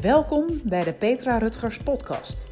Welkom bij de Petra Rutgers Podcast.